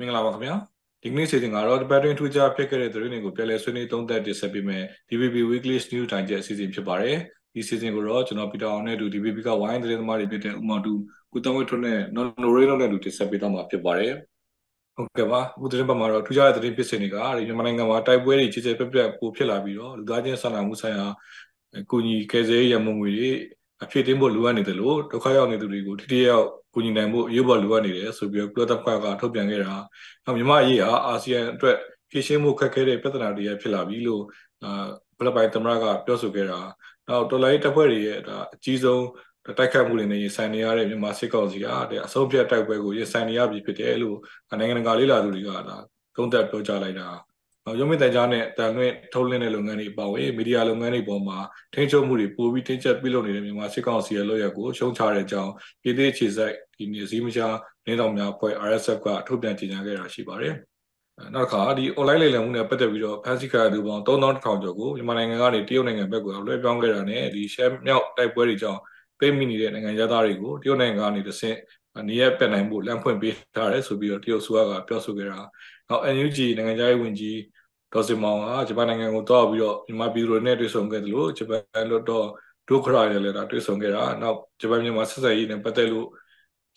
မင်္ဂလာပါခင်ဗျာဒီကနေ့စီစဉ်ကတော့ Department ထူးခြားဖြစ်ခဲ့တဲ့သတင်းတွေကိုပြန်လည်ဆွေးနွေးသုံးသပ်တင်ဆက်ပေးမယ် DBB Weekly News တိုင်းကျအစီအစဉ်ဖြစ်ပါတယ်ဒီစီစဉ်ကိုတော့ကျွန်တော်ပီတာအောင်နဲ့အတူ DBB ကဝိုင်းသတင်းသမားတွေဖြစ်တဲ့ဥမာတူကုတဝဲထွန်းနဲ့ No Ray တို့နဲ့အတူတင်ဆက်ပေးတော့မှာဖြစ်ပါတယ်ဟုတ်ကဲ့ပါအခုသတင်းပတ်မှာတော့ထူးခြားတဲ့သတင်းဖြစ်စဉ်တွေကဒီမြန်မာနိုင်ငံမှာတိုက်ပွဲတွေကြီးကျယ်ပြက်ပြက်ပိုဖြစ်လာပြီးတော့လူသားချင်းစာနာမှုဆိုင်ရာကုညီကယ်ဆယ်ရေးရမုံငွေတွေအဖြစ်တင်းဖို့လိုအပ်နေတယ်လို့ဒုက္ခရောက်နေသူတွေကိုထိထိရောက် ကူညီနိုင်ဖို့အရေးပေါ်လိုအပ်နေတယ်ဆိုပြီးတော့ကုလသမဂ္ဂကထုတ်ပြန်ခဲ့တာ။နောက်မြန်မာအရေးဟာအာဆီယံအတွက်ဖြည့်ရှင်းမှုခက်ခဲတဲ့ပြဿနာတွေရဖြစ်လာပြီလို့အာဘလပိုင်သမရကပြောဆိုခဲ့တာ။နောက်တော်လိုင်းတပ်ဖွဲ့တွေရဲ့ဒါအကြီးဆုံးတိုက်ခတ်မှုတွေနဲ့ရင်ဆိုင်နေရတဲ့မြန်မာစစ်ကောင်စီကအဆုံးဖြတ်တိုက်ပွဲကိုရင်ဆိုင်နေရပြီဖြစ်တယ်လို့နိုင်ငံတကာလေးလာသူတွေကဒါသုံးသပ်ပြောကြားလိုက်တာ ရုံးမြင့်တန်ကြားနဲ့တန်လွင့်ထုတ်လင်းတဲ့လုပ်ငန်းတွေပါဝင်မီဒီယာလုပ်ငန်းတွေပေါ်မှာထိန်းချုပ်မှုတွေပိုပြီးတင်းကျပ်ပြုလုပ်နေတဲ့မြန်မာစစ်ကောင်စီရဲ့လုပ်ရက်ကိုရှုံချတဲ့အကြောင်းပြည်သေးခြေစိုက်ဒီနေ့စည်းမခြားနေတော်များဖွဲ့ RSF ကထုတ်ပြန်ကြေညာခဲ့တာရှိပါတယ်။နောက်တစ်ခါဒီ online လိမ်လည်မှုနဲ့ပတ်သက်ပြီးတော့ဖန်စီခါသူပေါင်း3000ကျော်ကိုမြန်မာနိုင်ငံကနေတရုတ်နိုင်ငံဘက်ကိုလွှဲပြောင်းခဲ့တာနဲ့ဒီရှမ်းမြောက်တိုက်ပွဲတွေကြောင့်ပိတ်မိနေတဲ့နိုင်ငံသားတွေကိုတရုတ်နိုင်ငံကနေတဆင့်နေရပြတ်နိုင်ဖို့လမ်းဖွင့်ပေးထားတယ်ဆိုပြီးတော့တရုတ်ဆိုကပြောဆိုခဲ့တာ။နောက် NUG နိုင်ငံသားရေးဝန်ကြီး ဒေါ်စင်မောင်ကဂျပန်နိုင်ငံကိုတောက်ပြီးတော့မြန်မာပြည်သူတွေနဲ့တွေ့ဆုံခဲ့တယ်လို့ဂျပန်လွတ်တော့ဒုခရာရလည်းဒါတွေ့ဆုံခဲ့တာနောက်ဂျပန်မြန်မာဆက်ဆံရေးနဲ့ပတ်သက်လို့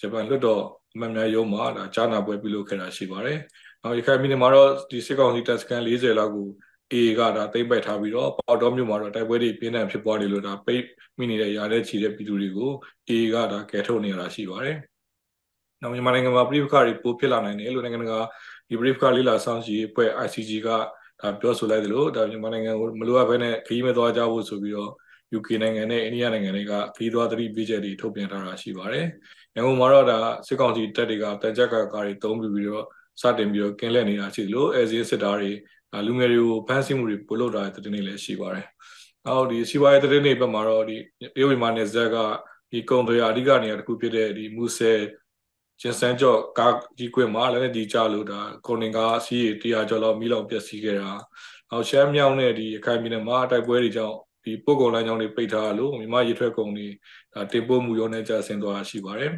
ဂျပန်လွတ်တော့အမှန်များရုံးမှာဒါကြားနာပွဲပြုလုပ်ခဲ့တာရှိပါတယ်။နောက်ရခိုင်ပြည်နယ်မှာတော့ဒီစစ်ကောင်စီတပ်စခန်း40လောက်ကို AA ကဒါတိမ့်ပိုက်ထားပြီးတော့ပေါတော်မြို့မှာတော့တိုက်ပွဲတွေပြင်းထန်ဖြစ်ပွားနေလို့ဒါပိတ်မိနေတဲ့ရာတဲ့ချီတဲ့ပြည်သူတွေကို AA ကဒါကယ်ထုတ်နေရတာရှိပါတယ်။နောက်မြန်မာနိုင်ငံမှာပြည်ပခါတွေပိုဖြစ်လာနိုင်တယ်လို့နိုင်ငံကဒီပြည်ပခါလေးလာဆောင်ရှိအဖွဲ့ ICG က ဒါပြောဆိုလိုက်သလိုဒါမြန်မာနိုင်ငံကိုမလိုအပ်ဘဲနဲ့ခရီးမသွားကြဖို့ဆိုပြီးတော့ UK နိုင်ငံနဲ့အိန္ဒိယနိုင်ငံတွေကခရီးသွားသတိပေးချက်တွေထုတ်ပြန်ထားတာရှိပါတယ်။ရန်ကုန်မှာတော့ဒါစစ်ကောင်စီတပ်တွေကတကြက်ကကားတွေတုံးပြီးတော့စတင်ပြီးတော့ကင်းလှည့်နေတာရှိသလိုအဲဇီစစ်သားတွေလူငယ်တွေကိုဖမ်းဆီးမှုတွေပို့လို့တာတဲ့တင်းတွေလည်းရှိပါတယ်။အော်ဒီစီးပွားရေးတဲ့တင်းတွေဘက်မှာတော့ဒီပြည်ဝိမာနယ်ဇက်ကဒီကုံတွေအဓိကနေရာတစ်ခုဖြစ်တဲ့ဒီမူဆယ် ကျင်စန်းကျော့ကားကြီးကွင်းမှာလည်းဒီကြလို့ဒါကွန်နင်ကားအစီးတရားကျော်လောက်မိလောက်ပျက်စီးခဲ့တာနောက်ရှမ်းမြောက်နဲ့ဒီအခိုင်ပြည်နယ်မှာတိုက်ပွဲတွေကြောင့်ဒီပို့ကုန်လမ်းကြောင်းတွေပိတ်ထားလို့မြန်မာရေထွက်ကုန်တွေဒါတင်ပို့မှုရောနဲ့ကျဆင်းသွားရှိပါတယ်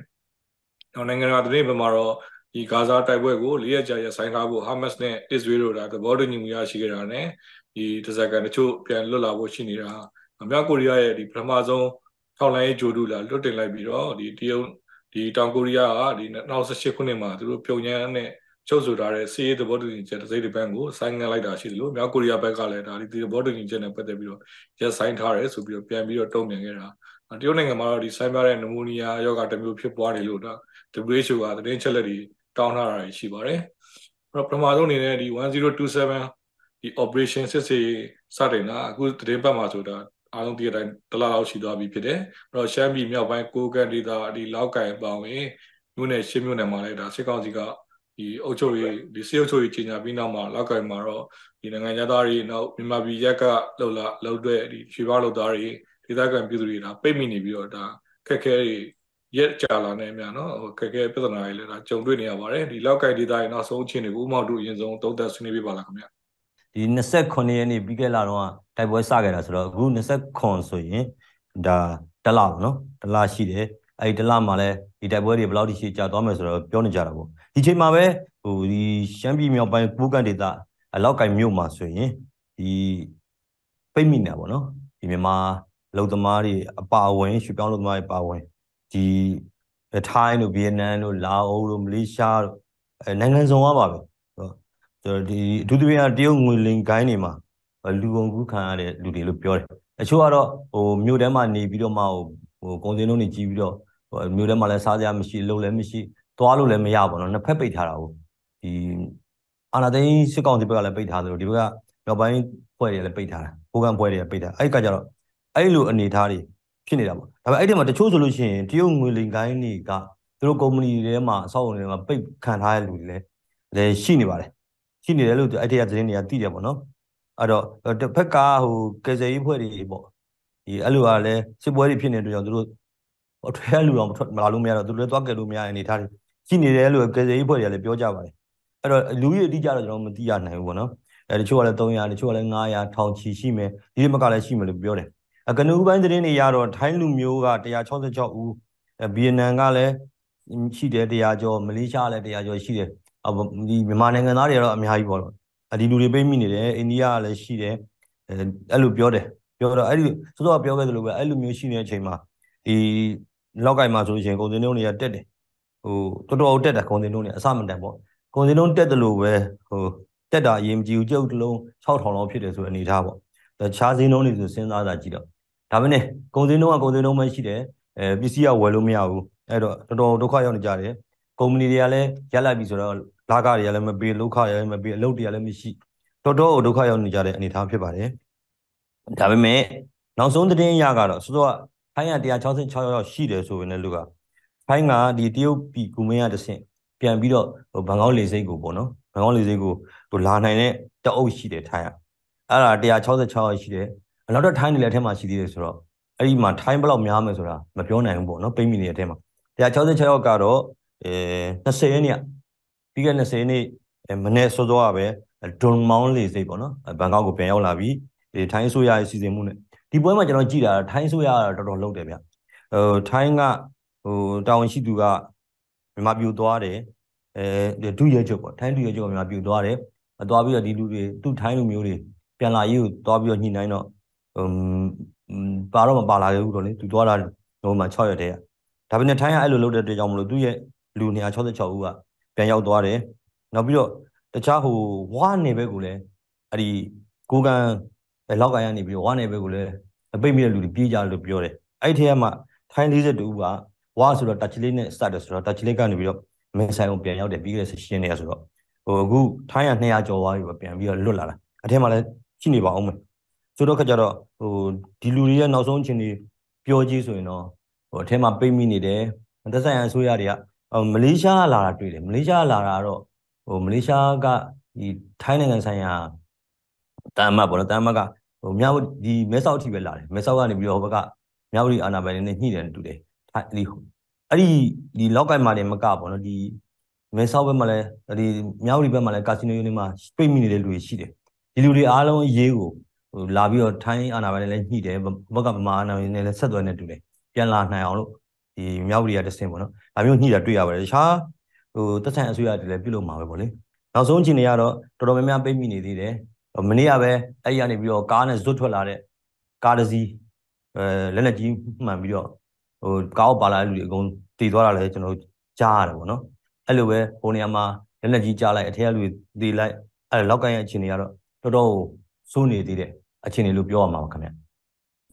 နောက်နိုင်ငံတကာသတင်းဘက်မှာတော့ဒီဂါဇာတိုက်ပွဲကို၄ရက်ကြာရဆိုင်ထားဖို့ဟာမတ်နဲ့အစ္စရေးတို့ဒါသဘောတူညီမှုရရှိခဲ့တာနဲ့ဒီတစကန်တချို့ပြန်လွတ်လာဖို့ရှိနေတာမြောက်ကိုရီးယားရဲ့ဒီပထမဆုံးထောက်လိုင်းရေးဂျိုဒူလာလွတ်တင်လိုက်ပြီးတော့ဒီတရုတ် ဒီတောင်ကိုရီးယားကဒီ2018ခုနှစ်မှာသူတို့ပြုံညမ်းနဲ့ချုပ်ဆိုထားတဲ့စီးရေးသဘောတူညီချက်တစ်စိတ်တစ်ပန်းကိုဆိုင်းငံလိုက်တာရှိတယ်လို့မြောက်ကိုရီးယားဘက်ကလည်းဒါဒီသဘောတူညီချက်နဲ့ပတ်သက်ပြီးတော့ရက်ဆိုင်ထားတယ်ဆိုပြီးတော့ပြန်ပြီးတော့တုံ့ပြန်ခဲ့တာတရုတ်နိုင်ငံမှာတော့ဒီဆိုင်းပြတဲ့နမိုနီးယားယောဂတစ်မျိုးဖြစ်ပွားတယ်လို့ဒါ WHO ကသတင်းချက်လက်တွေတောင်းထားတာရှိပါတယ်အဲ့တော့ပထမဆုံးအနေနဲ့ဒီ1027ဒီ operation စစ်စေးစတင်တာအခုသတင်းပတ်မှာဆိုတာ အားလုံးဒီအတိုင်းတလားလောက်ရှိသွားပြီဖြစ်တယ်အဲ့တော့ရှမ်းပြည်မြောက်ပိုင်းကိုကန်ဒေသဒီလောက်ကိုင်ပေါင်းရင်မြို့နယ်ရှင်းမြို့နယ်မှာလည်းဒါစစ်ကောင်စီကဒီအုပ်ချုပ်ရေးဒီစစ်အုပ်ချုပ်ရေးကြီးညာပြီးနောက်မှာလောက်ကိုင်မှာတော့ဒီနိုင်ငံသားတွေနောက်မြန်မာပြည်ရက်ကလှုပ်လာလှုပ်တဲ့ဒီရွှေပေါလုပ်သားတွေဒေသခံပြည်သူတွေဒါပိတ်မိနေပြီးတော့ဒါခက်ခဲတွေရက်ကြာလာနေမြန်နော်ခက်ခဲပြဿနာတွေလည်းဒါကြုံတွေ့နေရပါတယ်ဒီလောက်ကိုင်ဒေသတွေနောက်ဆုံးအခြေအနေကိုဥမောက်တို့အရင်ဆုံးသုံးသပ်ဆွေးနွေးပြပါလားခင်ဗျ ဒီ29ရက်နေ့ပြီးခဲ့လာတော့တိုက်ပွဲစခဲ့တာဆိုတော့အခု29ဆိုရင်ဒါတလပေါ့နော်တလရှိတယ်အဲ့ဒီတလမှာလည်းဒီတိုက်ပွဲတွေဘယ်လောက်ထိရှည်ကြာသွားမယ်ဆိုတော့ပြောနေကြတာပေါ့ဒီချိန်မှာပဲဟိုဒီရှမ်းပြည်မြောက်ပိုင်းကိုကန်ဒေသအလောက်ကင်မြို့မှာဆိုရင်ဒီပိတ်မိနေတာပေါ့နော်ဒီမြန်မာလုံသမားတွေအပါအဝင်ရွှေပြောင်းလုံသမားတွေပါဝင်ဒီထိုင်းတို့ဗီယက်နမ်တို့လာအိုတို့မလေးရှားတို့အဲနိုင်ငံစုံကပါပဲ ဆိုတော့ဒီအထူးသဖြင့်တရုတ်ငွေလင်ကိုင်းတွေမှာလူကုန်ကူးခံရတဲ့လူတွေလို့ပြောတယ်အချို့ကတော့ဟိုမြို့ထဲမှာနေပြီးတော့မှဟိုဟိုကုန်စည်နှုန်းတွေကြီးပြီးတော့မြို့ထဲမှာလည်းစားစရာမရှိလုံလည်းမရှိသွားလို့လည်းမရပါတော့နှစ်ဖက်ပိတ်ထားတာကိုဒီအာနာသိန်းစစ်ကောင်စီဘက်ကလည်းပိတ်ထားတယ်လို့ဒီဘက်ကမြောက်ပိုင်းဖွဲ့တွေလည်းပိတ်ထားတာကိုကန်ဖွဲ့တွေပိတ်ထားအဲ့ကကြတော့အဲ့လိုအနေထားတွေဖြစ်နေတာပေါ့ဒါပေမဲ့အဲ့ဒီမှာတချို့ဆိုလို့ရှိရင်တရုတ်ငွေလင်ကိုင်းတွေကသူတို့ကုမ္ပဏီတွေထဲမှာအဆောက်အအုံတွေမှာပိတ်ခံထားတဲ့လူတွေလည်းလည်းရှိနေပါတယ် ရှိနေတယ်လို့အဲ့ဒီကသတင်းတွေကသိတယ်ပေါ့နော်အဲ့တော့တစ်ဖက်ကဟိုကယ်ဆယ်ရေးဖွဲ့တွေပေါ့ဒီအဲ့လိုကလည်းစစ်ပွဲတွေဖြစ်နေတဲ့အတွက်ကြောင့်သူတို့အထွေအလူတော့မလာလို့မရတော့သူတို့လည်းသွားကယ်လို့မရတဲ့အနေထားတွေရှိနေတယ်လို့ကယ်ဆယ်ရေးဖွဲ့တွေကလည်းပြောကြပါတယ်အဲ့တော့လူကြီးအတိအကျတော့ကျွန်တော်မသိရနိုင်ဘူးပေါ့နော်အဲတချို့ကလည်း300တချို့ကလည်း900ထောင်ချီရှိမယ်ဒီလိုမကလည်းရှိမယ်လို့ပြောတယ်အကနူပိုင်းသတင်းတွေရတော့ထိုင်းလူမျိုးက166ဦးဗီယက်နမ်ကလည်းရှိတယ်100ကျော်မလေးရှားလည်း100ကျော်ရှိတယ် ဒီမြန်မာနိုင်ငံသားတွေကတော့အများကြီးပေါ့နော်ဒီလူတွေပိတ်မိနေတယ်အိန္ဒိယကလည်းရှိတယ်အဲအဲ့လိုပြောတယ်ပြောတော့အဲ့ဒီစောစောပြောခဲ့သလိုပဲအဲ့လိုမျိုးရှိနေတဲ့အချိန်မှာဒီလောက်ကိုင်မှာဆိုရင်ကုန်စည်နှုန်းတွေကတက်တယ်ဟိုတော်တော်တက်တယ်ကုန်စည်နှုန်းတွေအဆမတန်ပေါ့ကုန်စည်နှုန်းတက်တယ်လို့ပဲဟိုတက်တာအရင်မကြည့်ဘူးကြုတ်တလုံး6000လောက်ဖြစ်တယ်ဆိုအနေထားပေါ့တခြားဈေးနှုန်းတွေဆိုစဉ်းစားတာကြည့်တော့ဒါပဲနဲ့ကုန်စည်နှုန်းကကုန်စည်နှုန်းပဲရှိတယ်အဲပစ္စည်းကဝယ်လို့မရဘူးအဲ့တော့တော်တော်ဒုက္ခရောက်နေကြတယ် ကုမ္ပဏီတွေကလည်းရက်လိုက်ပြီဆိုတော့လာကတွေကလည်းမပေးလောက်ခရလည်းမပေးအလုပ်တွေကလည်းမရှိတော်တော်ဒုက္ခရောက်နေကြတဲ့အနေအထားဖြစ်ပါတယ်ဒါပေမဲ့နောက်ဆုံးသတင်းရကတော့စောစောကဖိုင်းက166ရောက်ရှိတယ်ဆိုရင်လည်းလူကဖိုင်းကဒီတရုတ်ပြည်ကူမင်းရတဆင့်ပြန်ပြီးတော့ဟိုဘန်ကောက်လေစိတ်ကိုပေါ့နော်ဘန်ကောက်လေစိတ်ကိုဟိုလာနိုင်တဲ့တအုပ်ရှိတယ်ထိုင်းကအဲ့ဒါ166ရောက်ရှိတယ်နောက်တော့ထိုင်းနေလည်းအထက်မှာရှိသေးတယ်ဆိုတော့အဲ့ဒီမှာထိုင်းဘယ်လောက်များမယ်ဆိုတာမပြောနိုင်ဘူးပေါ့နော်ပိတ်မိနေတဲ့အထက်မှာ166ရောက်ကတော့ အဲ20ရက်နေ့ပြီးခဲ့20ရက်နေ့မနေ့စောစောကပဲဒွန်မောင်းလေစိတ်ပေါ့နော်ဘန်ကောက်ကိုပြန်ရောက်လာပြီးဒီထိုင်းဆိုရရဲ့စီစဉ်မှုနဲ့ဒီပွဲမှာကျွန်တော်ကြည့်တာထိုင်းဆိုရတော်တော်လုပ်တယ်ဗျဟိုထိုင်းကဟိုတာဝန်ရှိသူကမြန်မာပြည်သွားတယ်အဲဒုရဲချုပ်ပေါ့ထိုင်းဒုရဲချုပ်ကမြန်မာပြည်သွားတယ်သွားပြီးတော့ဒီလူတွေသူ့ထိုင်းလူမျိုးတွေပြန်လာရေးကိုသွားပြီးတော့ညှိနှိုင်းတော့ဟိုပါတော့မပါလာခဲ့ဘူးတော့လေသူသွားတာဟိုမှာ6ရက်တည်းဒါပေမဲ့ထိုင်းကအဲ့လိုလုပ်တဲ့အတွက်ကြောင့်မလို့သူ့ရဲ့ လူ266ဦးကပြန်ရောက်သွားတယ်နောက်ပြီးတော့တခြားဟိုဝါနေဘက်ကိုလည်းအဲ့ဒီကိုကန်လောက်ကန်ရနေပြီးတော့ဝါနေဘက်ကိုလည်းပိတ်မိတဲ့လူတွေပြေးကြလို့ပြောတယ်အဲ့ဒီထဲမှာထိုင်း42ဦးကဝါဆိုတော့တချလေးနဲ့ start တယ်ဆိုတော့တချလေးကနေပြီးတော့မင်းဆိုင်အောင်ပြန်ရောက်တယ်ပြီးခဲ့တဲ့ရှင်းနေရဆိုတော့ဟိုအခုထိုင်းက200ကျော်သွားပြီပဲပြန်ပြီးတော့လွတ်လာတာအထက်မှာလည်းရှိနေပါအောင်မယ်ဆိုတော့ခါကျတော့ဟိုဒီလူတွေရဲ့နောက်ဆုံးအချိန်တွေပြောကြည့်ဆိုရင်တော့ဟိုအထက်မှာပိတ်မိနေတယ်သက်ဆိုင်ရာအစိုးရတွေက မလေးရှားလာတာတွေ့တယ်မလေးရှားလာတာတော့ဟိုမလေးရှားကဒီထိုင်းနိုင်ငံဆိုင်ရာတာမတ်ပေါ့နော်တာမတ်ကဟိုမြောက်ဒီမဲဆောက်အထိပဲလာတယ်မဲဆောက်ကနေပြီးတော့ဟိုဘက်ကမြောက်ရီအာနာပိုင်နဲ့ညှိတယ်တူတယ်ထိုင်းဒီအဲ့ဒီဒီလောက်ကိုင်မာတယ်မကပေါ့နော်ဒီမဲဆောက်ဘက်မှာလည်းဒီမြောက်ရီဘက်မှာလည်းကာစီနိုယူနီမှာပိတ်မိနေတဲ့လူတွေရှိတယ်ဒီလူတွေအားလုံးရေးကိုဟိုလာပြီးတော့ထိုင်းအာနာပိုင်နဲ့လည်းညှိတယ်ဘက်ကဗမာအာနာပိုင်နဲ့လည်းဆက်သွယ်နေတူတယ်ပြန်လာနိုင်အောင်လို့ ဒီမြောက်ရီကတစင်ပေါ့နော်ဒါမျိုးညှိတာတွေ့ရပါတယ်တခြားဟိုတက်ဆိုင်အစိုးရတွေလည်းပြုလုပ်မှာပဲပေါ့လေနောက်ဆုံးအချိန်တွေကတော့တော်တော်များများပိတ်မိနေသေးတယ်မနေ့ကပဲအဲ့ဒီကနေပြီးတော့ကားနဲ့ဇွတ်ထွက်လာတဲ့ကားတစ်စီးအဲလက်လက်ကြီးမှန်ပြီးတော့ဟိုကားကိုပါလာတဲ့လူတွေအကုန်တည်သွားတာလည်းကျွန်တော်ကြားရတယ်ပေါ့နော်အဲ့လိုပဲဟိုနေရာမှာလက်လက်ကြီးကြားလိုက်အထက်ကလူတွေတည်လိုက်အဲ့လောက်ကိုင်းရဲ့အခြေအနေကတော့တော်တော်စိုးနေသေးတဲ့အခြေအနေလို့ပြောရမှာပါခင်ဗျ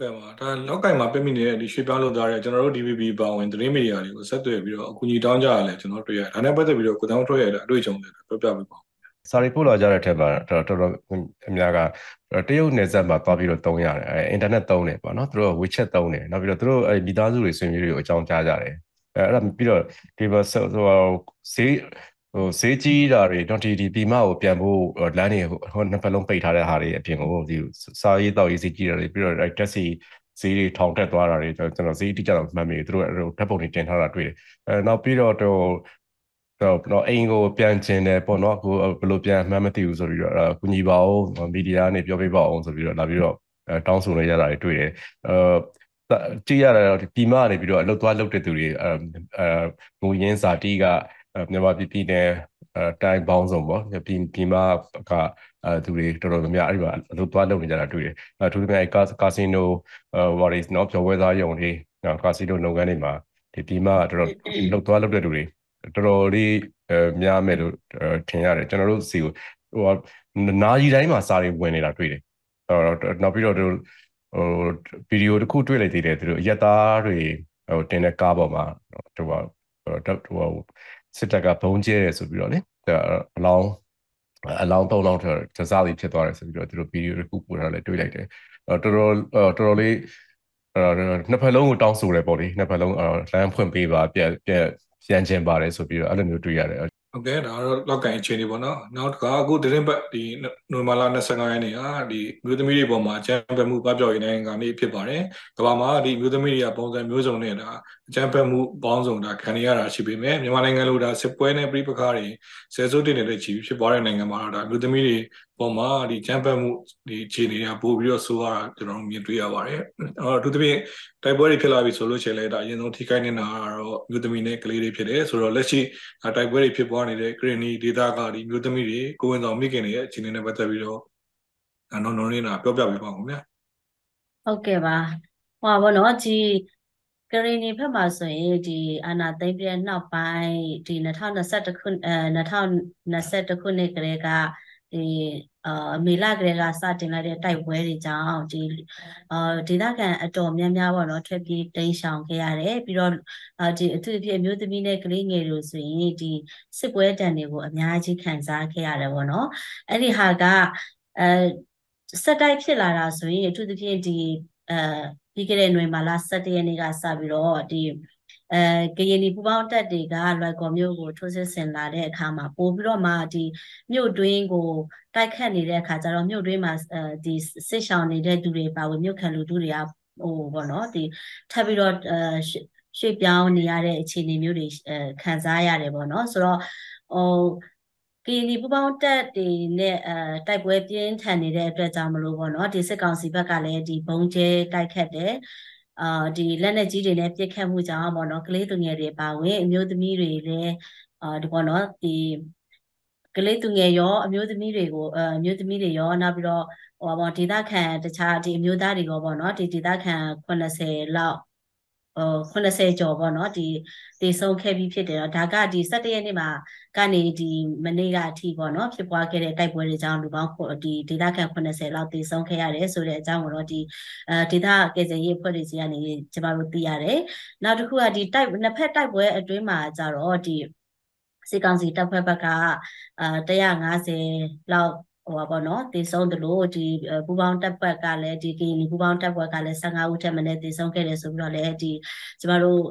ကဲပါဒါလောက်ကင်မှာပြမိနေတဲ့ဒီရွှေပြောင်းလုပ်သားတဲ့ကျွန်တော်တို့ DVB ပါဝင်သတင်းမီဒီယာတွေကိုဆက်သွယ်ပြီးတော့အကူအညီတောင်းကြရလဲကျွန်တော်တွေ့ရတယ်ဒါနဲ့ပတ်သက်ပြီးတော့ကိုတောင်းထွက်ရတဲ့အတွေ့အကြုံတွေပြောပြပေးပါဦးစာရီပို့လာကြတဲ့ထက်မှာတော်တော်အများကတရုတ်နယ်စပ်မှာသွားပြီးတော့တုံးရတယ်အဲအင်တာနက်တုံးတယ်ပေါ့နော်သူတို့ WeChat တုံးတယ်နောက်ပြီးတော့သူတို့အဲမိသားစုတွေဆွေမျိုးတွေကိုအကြောင်းကြားကြတယ်အဲအဲ့ဒါပြီးတော့ဒီမှာဟိုဈေး ဟိုဈေးကြီးတာတွေတော့ဒီဒီပြည်မကိုပြန်ဖို့လမ်းတွေဟိုနှစ်ဖက်လုံးပိတ်ထားတဲ့ဟာတွေအပြင်ကိုဒီစာရေးတောက်ရေးဈေးကြီးတာတွေပြီးတော့တက်စီဈေးတွေထောင်တက်သွားတာတွေကျွန်တော်ဈေးတိကျတော့မှတ်မိတယ်သူတို့ဓာတ်ပုံတွေတင်ထားတာတွေ့တယ်အဲနောက်ပြီးတော့တော့တော့တော့အိမ်ကိုပြန်ကျင်တယ်ပေါ့နော်ကိုဘယ်လိုပြန်မှန်းမသိဘူးဆိုပြီးတော့ကုညီပါအောင်မီဒီယာကနေပြောပြပါအောင်ဆိုပြီးတော့လာပြီးတော့တောင်းဆိုနေရတာတွေတွေ့တယ်အဲကြည့်ရတာတော့ဒီမကနေပြီးတော့အလုတ်သွားလုတ်တဲ့သူတွေအဲငိုရင်းစာတီးက မြန်မာပြည်ပြည်နယ်အဲတိုင်းပေါင်းစုံပေါ့ပြည်ပြည်မကအဲသူတွေတော်တော်များများအဲ့ဒီမှာအလုတ်သွားလုတ်နေကြတာတွေ့တယ်အဲသူတွေကာကာစီနိုဝါရီနော်ပြောပွဲသားယုံတွေကာစီနိုလုပ်ငန်းတွေမှာဒီပြည်မကတော်တော်လုတ်သွားလုတ်တဲ့သူတွေတော်တော်လေးအဲများမယ်လို့ထင်ရတယ်ကျွန်တော်တို့စီကိုဟိုနာရီတိုင်းမှာစာတွေဝင်နေတာတွေ့တယ်နောက်ပြီးတော့ဟိုဗီဒီယိုတစ်ခုတွေ့လိုက်သေးတယ်သူတို့အရက်သားတွေဟိုတင်တဲ့ကားပေါ်မှာဟိုဟို စစ်တပ်ကဘုံကျဲတယ်ဆိုပြီးတော့လေအလောင်းအလောင်းသုံးလောင်းထကြစားလေးဖြစ်သွားတယ်ဆိုပြီးတော့သူတို့ဗီဒီယိုတစ်ခုပို့ထားလဲတွေ့လိုက်တယ်တော်တော်တော်တော်လေးအဲနှစ်ဖက်လုံးကိုတောင်းဆိုတယ်ပေါ့လေနှစ်ဖက်လုံးလမ်းဖွင့်ပေးပါပြက်ပြက်ပြန်ကျင်ပါတယ်ဆိုပြီးတော့အဲ့လိုမျိုးတွေ့ရတယ် ဟုတ်ကဲ့ဒါတော့လောက်ကန်အခြေအနေပေါ့နော်နောက်တစ်ခါအခုသတင်းပတ်ဒီနိုမာလာ25ရက်နေ့ဟာဒီမြို့သမီးတွေပေါ်မှာအကြမ်းဖက်မှုပပျောက်ရေးနိုင်ငံကနေဖြစ်ပါတယ်ကမ္ဘာမှာဒီမြို့သမီးတွေကပုံစံမျိုးစုံနဲ့ဒါအကြမ်းဖက်မှုပေါင်းစုံဒါခံရတာရှိပေမဲ့မြန်မာနိုင်ငံလိုဒါစစ်ပွဲနဲ့ပြည်ပခါတွေဆယ်စုတည်နေတဲ့ချီဖြစ်ပွားတဲ့နိုင်ငံမှာတော့ဒါမြို့သမီးတွေ ပေါ်မှာဒီချမ်းပတ်မှုဒီအခြေအနေကပို့ပြီးတော့ဆိုးရတာကျွန်တော်မြင်တွေ့ရပါတယ်။အော်အထူးသဖြင့်တိုက်ပွဲတွေဖြစ်လာပြီဆိုလို့ရှိရင်လည်းဒါအရင်ဆုံးထိခိုက်နေတာကတော့မြို့သမီးနဲ့ကလေးတွေဖြစ်တယ်ဆိုတော့လက်ရှိတိုက်ပွဲတွေဖြစ်ပွားနေတဲ့ဂရနီဒေတာကဒီမြို့သမီးတွေကိုဝင်ဆောင်မိခင်တွေရဲ့အခြေအနေနဲ့ပတ်သက်ပြီးတော့နော်နော်လေးနာပြောပြပေးပါဦးခင်ဗျာဟုတ်ကဲ့ပါဟောပါတော့ဒီကရီနီဘက်မှာဆိုရင်ဒီအာနာသိမ့်ပြနောက်ပိုင်းဒီ2021ခုအဲ2021ခုနှစ်ကလေးကဒီ အာမေလကလေးကစတင်လိုက်တဲ့တိုက်ပွဲတွေကြောင့်ဒီအာဒေသခံအတော်များများပေါ့နော်ထွက်ပြေးတိမ်းရှောင်ခဲ့ရတယ်ပြီးတော့အာဒီအထူးသဖြင့်အမျိုးသမီးနဲ့ကလေးငယ်တွေဆိုရင်ဒီစစ်ပွဲတန်တွေကိုအများကြီးခံစားခဲ့ရတယ်ပေါ့နော်အဲ့ဒီဟာကအဲစက်တိုက်ဖြစ်လာတာဆိုရင်အထူးသဖြင့်ဒီအဲပြီးခဲ့တဲ့နိုဝင်ဘာလ17ရက်နေ့ကစပြီးတော့ဒီ အဲကရင်ဒီပူပေါင်းတက်တွေကလွိုက်ကော်မြို့ကိုထိုးစစ်ဆင်လာတဲ့အခါမှာပို့ပြီးတော့မှဒီမြို့တွင်းကိုတိုက်ခတ်နေတဲ့အခါကျတော့မြို့တွင်းမှာအဲဒီစစ်ရှောင်နေတဲ့သူတွေပါဝင်မြို့ခံလူထုတွေကဟိုဘောနော်ဒီထပ်ပြီးတော့အဲရွှေ့ပြောင်းနေရတဲ့အခြေအနေမျိုးတွေအဲခံစားရတယ်ပေါ့နော်ဆိုတော့ဟိုကရင်ဒီပူပေါင်းတက်တွေနဲ့အဲတိုက်ပွဲပြင်းထန်နေတဲ့အတွက်ကြောင့်မလို့ပေါ့နော်ဒီစစ်ကောင်စီဘက်ကလည်းဒီဘုံကျဲတိုက်ခတ်တယ် အာဒီလက်နက်ကြီးတွေနဲ့ပြစ်ခတ်မှုကြောင့်ပေါ့နော်ကလေးသူငယ်တွေပါဝင်အမျိုးသမီးတွေလည်းအာဒီပေါ့နော်ဒီကလေးသူငယ်ရောအမျိုးသမီးတွေကိုအမျိုးသမီးတွေရောနောက်ပြီးတော့ဟိုပါဒေသခံတခြားဒီအမျိုးသားတွေရောပေါ့နော်ဒီဒေသခံ80လောက်ဟို 80ကျော်ပေါ့နော်ဒီတည်ဆုံးခဲ့ပြီးဖြစ်တယ်တော့ဒါကဒီ17ရက်နေ့မှာကနေဒီမနေ့ကအထိပေါ့နော်ဖြစ်ပွားခဲ့တဲ့တိုက်ပွဲတွေကြောင့်လူပေါင်းဒီဒေသခံ80လောက်တည်ဆုံးခဲ့ရတယ်ဆိုတဲ့အကြောင်းကိုတော့ဒီအဲဒေသကယ်ဆယ်ရေးအဖွဲ့တွေစီကနေကျမတို့သိရတယ်နောက်တစ်ခုကဒီတိုက်နှစ်ဖက်တိုက်ပွဲအတွင်းမှာကြတော့ဒီစစ်ကောင်စီတပ်ဖွဲ့ဘက်ကအာ150လောက် ဟိုပါပေါ့နော်တည်ဆုံးတယ်လို့ဒီပူပေါင်းတပ်ဖွဲ့ကလည်းဒီကရင်ပူပေါင်းတပ်ဖွဲ့ကလည်း15ဦးထက်မနည်းတည်ဆုံးခဲ့တယ်ဆိုပြီးတော့လည်းဒီကျမတို့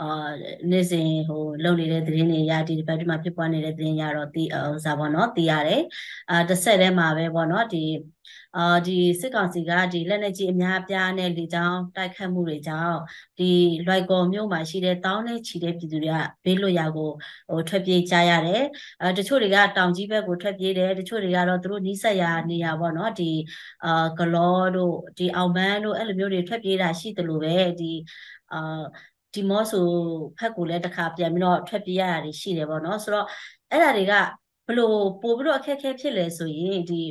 အာနေ့စဉ်ဟိုလုပ်နေတဲ့သတင်းတွေရဒီဒီဘက်မှာဖြစ်ပွားနေတဲ့သတင်းရတော့ဒီဥစားပေါ့နော်သိရတယ်အာတစ်ဆက်တည်းမှာပဲပေါ့နော်ဒီ အာဒီစစ်ကောင်စီကဒီလက်နက်ကြီးအများအပြားနဲ့လေကြောင်းတိုက်ခတ်မှုတွေကြောင့်ဒီလွိုက်ကော်မြို့မှာရှိတဲ့တောင်းနဲ့ချီတဲ့ပြည်သူတွေကဘေးလွတ်ရာကိုဟိုထွက်ပြေးကြရတယ်အဲတချို့တွေကတောင်ကြီးဘက်ကိုထွက်ပြေးတယ်တချို့တွေကတော့သူတို့နီးစပ်ရာနေရာပေါ့နော်ဒီအာဂလောတို့ဒီအောင်မန်းတို့အဲ့လိုမျိုးတွေထွက်ပြေးတာရှိတယ်လို့ပဲဒီအာဒီမော့ဆိုဖက်ကိုလည်းတစ်ခါပြန်ပြီးတော့ထွက်ပြေးရတာတွေရှိတယ်ပေါ့နော်ဆိုတော့အဲ့ဒါတွေကဘလို့ပို့ပြီးတော့အခက်အခဲဖြစ်လဲဆိုရင်ဒီ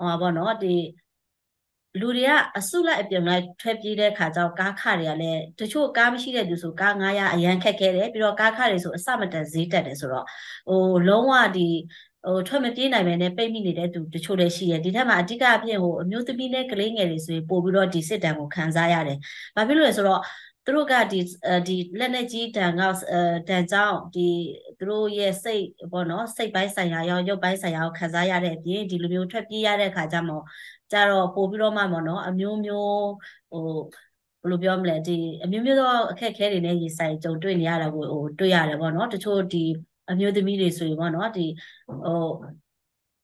ဟောပါတော့ဒီလူတွေကအစုလိုက်အပြုံလိုက်ထွက်ပြေးတဲ့ခါကျတော့ကားခတွေကလည်းတချို့ကားမရှိတဲ့သူဆိုကား900အရန်ခက်ခဲတယ်ပြီးတော့ကားခတွေဆိုအစမတန်ဈေးတက်တယ်ဆိုတော့ဟိုလုံးဝဒီဟိုထွက်မပြေးနိုင်ပဲနဲ့ပိတ်မိနေတဲ့သူတချို့လည်းရှိတယ်ဒီထက်မှာအဓိကအဖြစ်ဟိုအမျိုးသမီးနဲ့ကလေးငယ်တွေဆိုရင်ပို့ပြီးတော့ဒီစစ်တမ်းကိုခံစားရတယ်။ဘာဖြစ်လို့လဲဆိုတော့ သူတို့ကဒီဒီလက်နဲ့ကြီးတန်ကတန်ကြောင့်ဒီသူတို့ရဲ့စိတ်ပေါ့နော်စိတ်ပိုင်းဆိုင်ရာရောရုပ်ပိုင်းဆိုင်ရာကိုခံစားရတဲ့အပြင်ဒီလိုမျိုးထွက်ပြေးရတဲ့အခါကျမှကြတော့ပို့ပြီးတော့မှပေါ့နော်အမျိုးမျိုးဟိုဘယ်လိုပြောမလဲဒီအမျိုးမျိုးသောအခက်အခဲတွေနဲ့ရင်ဆိုင်ကြုံတွေ့နေရတာကိုဟိုတွေ့ရတယ်ပေါ့နော်တချို့ဒီအမျိုးသမီးတွေဆိုရင်ပေါ့နော်ဒီဟို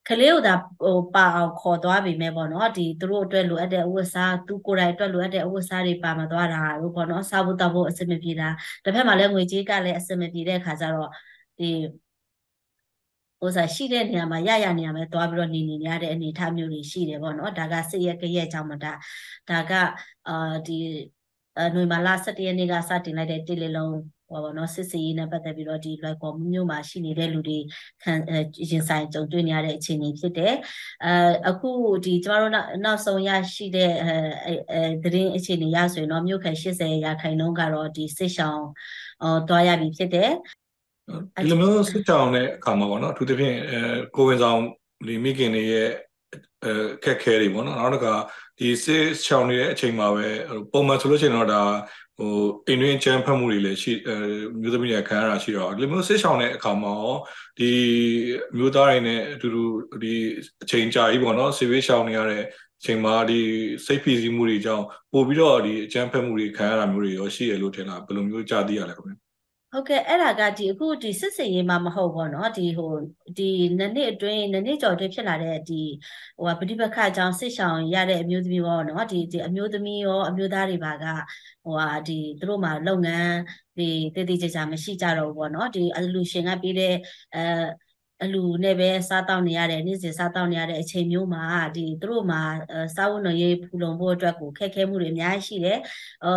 ကလေးကိုသာဟိုပါအောင်ခေါ်သွားပြီမဲ့ပေါ့နော်ဒီသူတို့အတွက်လိုအပ်တဲ့အဝတ်စားသူကိုယ်တိုင်အတွက်လိုအပ်တဲ့အဝတ်စားတွေပါမသွားတာလို့ပေါ့နော်စားဖို့တောက်ဖို့အဆင်မပြေတာတစ်ဖက်မှာလည်းငွေကြေးကလည်းအဆင်မပြေတဲ့ခါကျတော့ဒီဟိုစားရှိတဲ့နေရာမှာရရနေရာမှာသွားပြီးတော့နေနေရတဲ့အနေအထားမျိုးတွေရှိတယ်ပေါ့နော်ဒါကစိတ်ရကရဲ့ကြောင့်မဒါဒါကအာဒီနိုဝင်ဘာလ17ရက်နေ့ကစတင်လိုက်တဲ့တိလေလုံး ဟောပါတော့စစ်စီရေးနဲ့ပတ်သက်ပြီးတော့ဒီလွိုက်ကော်မြို့မှာရှိနေတဲ့လူတွေခံရင်ဆိုင်ကြုံတွေ့နေရတဲ့အခြေအနေဖြစ်တယ်။အဲအခုဒီကျမတို့နောက်ဆုံးရရှိတဲ့အဲအဲသတင်းအခြေအနေရဆိုရင်တော့မြို့ခံ80ရာခိုင်နှုန်းကတော့ဒီစစ်ရှောင်းဟောတွားရပြီဖြစ်တယ်။ဒီလိုမျိုးစစ်ချောင်းတဲ့အခါမှာပေါ့နော်အထူးသဖြင့်အဲကိုဝင်ဆောင်ဒီမိခင်တွေရဲ့အဲခက်ခဲတွေပေါ့နော်နောက်တစ်ခါဒီစစ်ချောင်းနေတဲ့အချိန်မှာပဲပုံမှန်ဆိုလို့ရှိရင်တော့ဒါ ဟိုအိမ်တွင်းချမ်းဖတ်မှုတွေလည်းရှိအဲမျိုးသမီးတွေခံရတာရှိတော့ဒီလိုမျိုးစစ်ဆောင်တဲ့အခါမှာရောဒီမျိုးသားတွေနဲ့အတူတူဒီအချိန်ကြာကြီးပေါ့နော်ဆေးဝေးရှောင်နေရတဲ့အချိန်မှာဒီစိတ်ဖိစီးမှုတွေကြောင့်ပို့ပြီးတော့ဒီအချမ်းဖတ်မှုတွေခံရတာမျိုးတွေရောရှိရလို့ထင်လားဘယ်လိုမျိုးကြားသိရလဲခင်ဗျ ဟုတ်ကဲ့အဲ့ဒါကဒီအခုဒီစစ်စင်ရေးမှာမဟုတ်ဘောเนาะဒီဟိုဒီနှစ်နှစ်အတွင်းနှစ်နှစ်ကျော်အတွင်းဖြစ်လာတဲ့ဒီဟိုပဋိပက္ခအကြောင်းစစ်ဆောင်ရတဲ့အမျိုးသမီးဘောเนาะဒီဒီအမျိုးသမီးရောအမျိုးသားတွေပါကဟိုဟာဒီသူတို့မှာလုပ်ငန်းဒီတည်တည်ကြကြမရှိကြတော့ဘူးဘောเนาะဒီအလူရှင်ကပြီးတဲ့အဲ အလူနဲ့ပဲစားတောက်နေရတဲ့နေ့စဉ်စားတောက်နေရတဲ့အချိန်မျိုးမှာဒီသူတို့မှာအဲစားဝတ်နေရေးဖူလုံဖို့အတွက်ကိုခက်ခဲမှုတွေအများကြီးရှိတယ်အဲ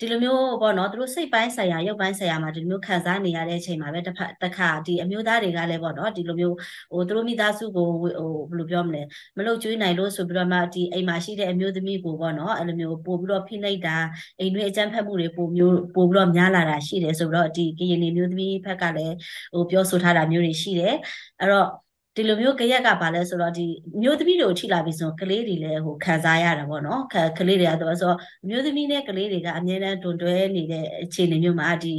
ဒီလိုမျိုးပေါ့နော်သူတို့စိတ်ပိုင်းဆိုင်ရာရုပ်ပိုင်းဆိုင်ရာမှာဒီလိုမျိုးခံစားနေရတဲ့အချိန်မှာပဲတစ်ဖက်တစ်ခါဒီအမျိုးသားတွေကလည်းပေါ့နော်ဒီလိုမျိုးဟိုသူတို့မိသားစုကိုဟိုဘယ်လိုပြောမလဲမလုပ်ကျွေးနိုင်လို့ဆိုပြီးတော့မှဒီအိမ်မှာရှိတဲ့အမျိုးသမီးကိုပေါ့နော်အဲ့လိုမျိုးပို့ပြီးတော့ဖိနှိပ်တာအိမ်တွင်းအကြမ်းဖက်မှုတွေပိုမျိုးပို့ပြီးတော့များလာတာရှိတယ်ဆိုတော့ဒီကရင်နေမျိုးသမီးဘက်ကလည်းဟိုပြောဆိုထားတာမျိုးတွေရှိတယ် အဲ့တော့ဒီလိုမျိုးကြရက်ကပါလဲဆိုတော့ဒီမျိုးသမီးတွေကိုထိလာပြီဆိုကလေးတွေလည်းဟိုခံစားရတာပေါ့နော်ကလေးတွေကတော့ဆိုတော့မျိုးသမီးနဲ့ကလေးတွေကအမြဲတမ်းတွန်တွဲနေတဲ့အခြေအနေမျိုးမှာဒီ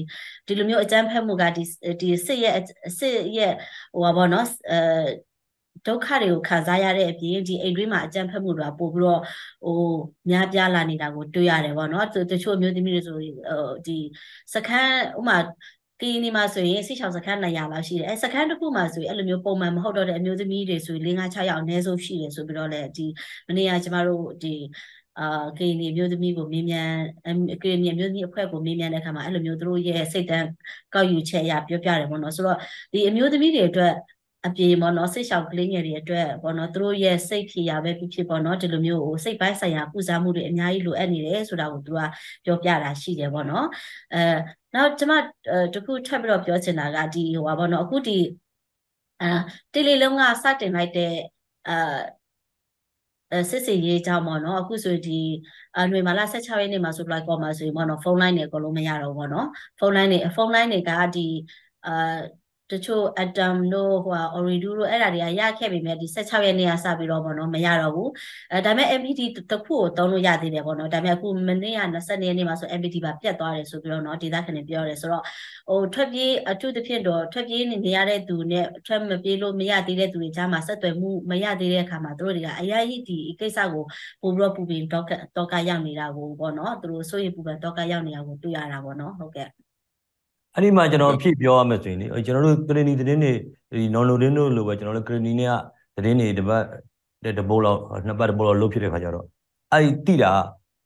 ဒီလိုမျိုးအကြမ်းဖက်မှုကဒီဒီစစ်ရဲ့စစ်ရဲ့ဟိုပါပေါ့နော်အဲဒုက္ခတွေကိုခံစားရတဲ့အပြင်ဒီအိမ်တွင်းမှာအကြမ်းဖက်မှုတွေကပို့ပြီးတော့ဟိုများပြားလာနေတာကိုတွေ့ရတယ်ပေါ့နော်တချို့မျိုးသမီးတွေဆိုဟိုဒီစခန်းဥမာ ကီနီမှာဆိုရင်စိတ်ချောင်စခန်း200လောက်ရှိတယ်အဲစခန်းတစ်ခုမှာဆိုရင်အဲ့လိုမျိုးပုံမှန်မဟုတ်တော့တဲ့အမျိုးသမီးတွေဆိုရင်5 6ယောက်အနည်းဆုံးရှိတယ်ဆိုပြီးတော့လည်းဒီမနေ့ကကျမတို့ဒီအာကေနီမျိုးသမီးကိုမေးမြန်းကေနီမျိုးသမီးအဖွဲ့ကိုမေးမြန်းတဲ့အခါမှာအဲ့လိုမျိုးသူတို့ရဲ့စိတ်တန်းကောက်ယူချက်အရပြောပြတယ်ပေါ့နော်ဆိုတော့ဒီအမျိုးသမီးတွေအတွက် အပြေပေါ့နော်စိတ်ရှောင်ကလေးငယ်တွေအတွက်ပေါ့နော်သူတို့ရဲ့စိတ်ဖြေရပဲဖြစ်ဖြစ်ပေါ့နော်ဒီလိုမျိုးဟိုစိတ်ပိုင်းဆိုင်ရာကုစားမှုတွေအများကြီးလိုအပ်နေတယ်ဆိုတာကိုသူကပြောပြတာရှိတယ်ပေါ့နော်အဲနောက်ကျွန်မတခုထပ်ပြီးတော့ပြောချင်တာကဒီဟိုပါပေါ့နော်အခုဒီအာတေလီလုံးကစတင်လိုက်တဲ့အာစစ်စီရေးကြောင်းပေါ့နော်အခုဆိုဒီအຫນွေမာလာ16ရက်နေ့မှာဆိုလိုက်ကောမှာဆိုရင်ပေါ့နော်ဖုန်းလိုင်းတွေအကုန်လုံးမရတော့ဘူးပေါ့နော်ဖုန်းလိုင်းတွေဖုန်းလိုင်းတွေကဒီအာ တချို့ atom တို့ဟို orido တို့အဲ့ဒါတွေကရခဲ့ပေမဲ့ဒီ16ရက်နေ့ကစပြီးတော့ပေါ့နော်မရတော့ဘူးအဲဒါပေမဲ့ MPT တစ်ခုကိုသုံးလို့ရသေးတယ်ပေါ့နော်ဒါပေမဲ့အခုမနေ့က20ရက်နေ့မှာဆို MPT ပါပြတ်သွားတယ်ဆိုပြီးတော့เนาะဒေသခံတွေပြောတယ်ဆိုတော့ဟိုထွက်ပြေးအထူးသဖြင့်တော့ထွက်ပြေးနေရတဲ့သူနဲ့ထွက်မပြေးလို့မရသေးတဲ့သူတွေကြားမှာဆက်သွယ်မှုမရသေးတဲ့အခါမှာတို့တွေကအရာကြီးဒီကိစ္စကိုပို့ပြီးတော့ပူပင်တော့တော့ကရောက်နေတာကိုပေါ့နော်သူတို့စိုးရိမ်ပူပန်တော့ကရောက်နေတာကိုတွေ့ရတာပေါ့နော်ဟုတ်ကဲ့ အဲ့ဒီမှာကျွန်တော်အဖြစ်ပြောရမယ်ဆိုရင်လေကျွန်တော်တို့ကရနီသတင်းတွေဒီနော်လိုတင်းတို့လိုပဲကျွန်တော်တို့ကရနီနဲ့ကသတင်းတွေတပတ်တပိုးလောက်နှစ်ပတ်တပိုးလောက်လုပ်ဖြစ်တဲ့ခါကျတော့အဲ့ဒီတိတာ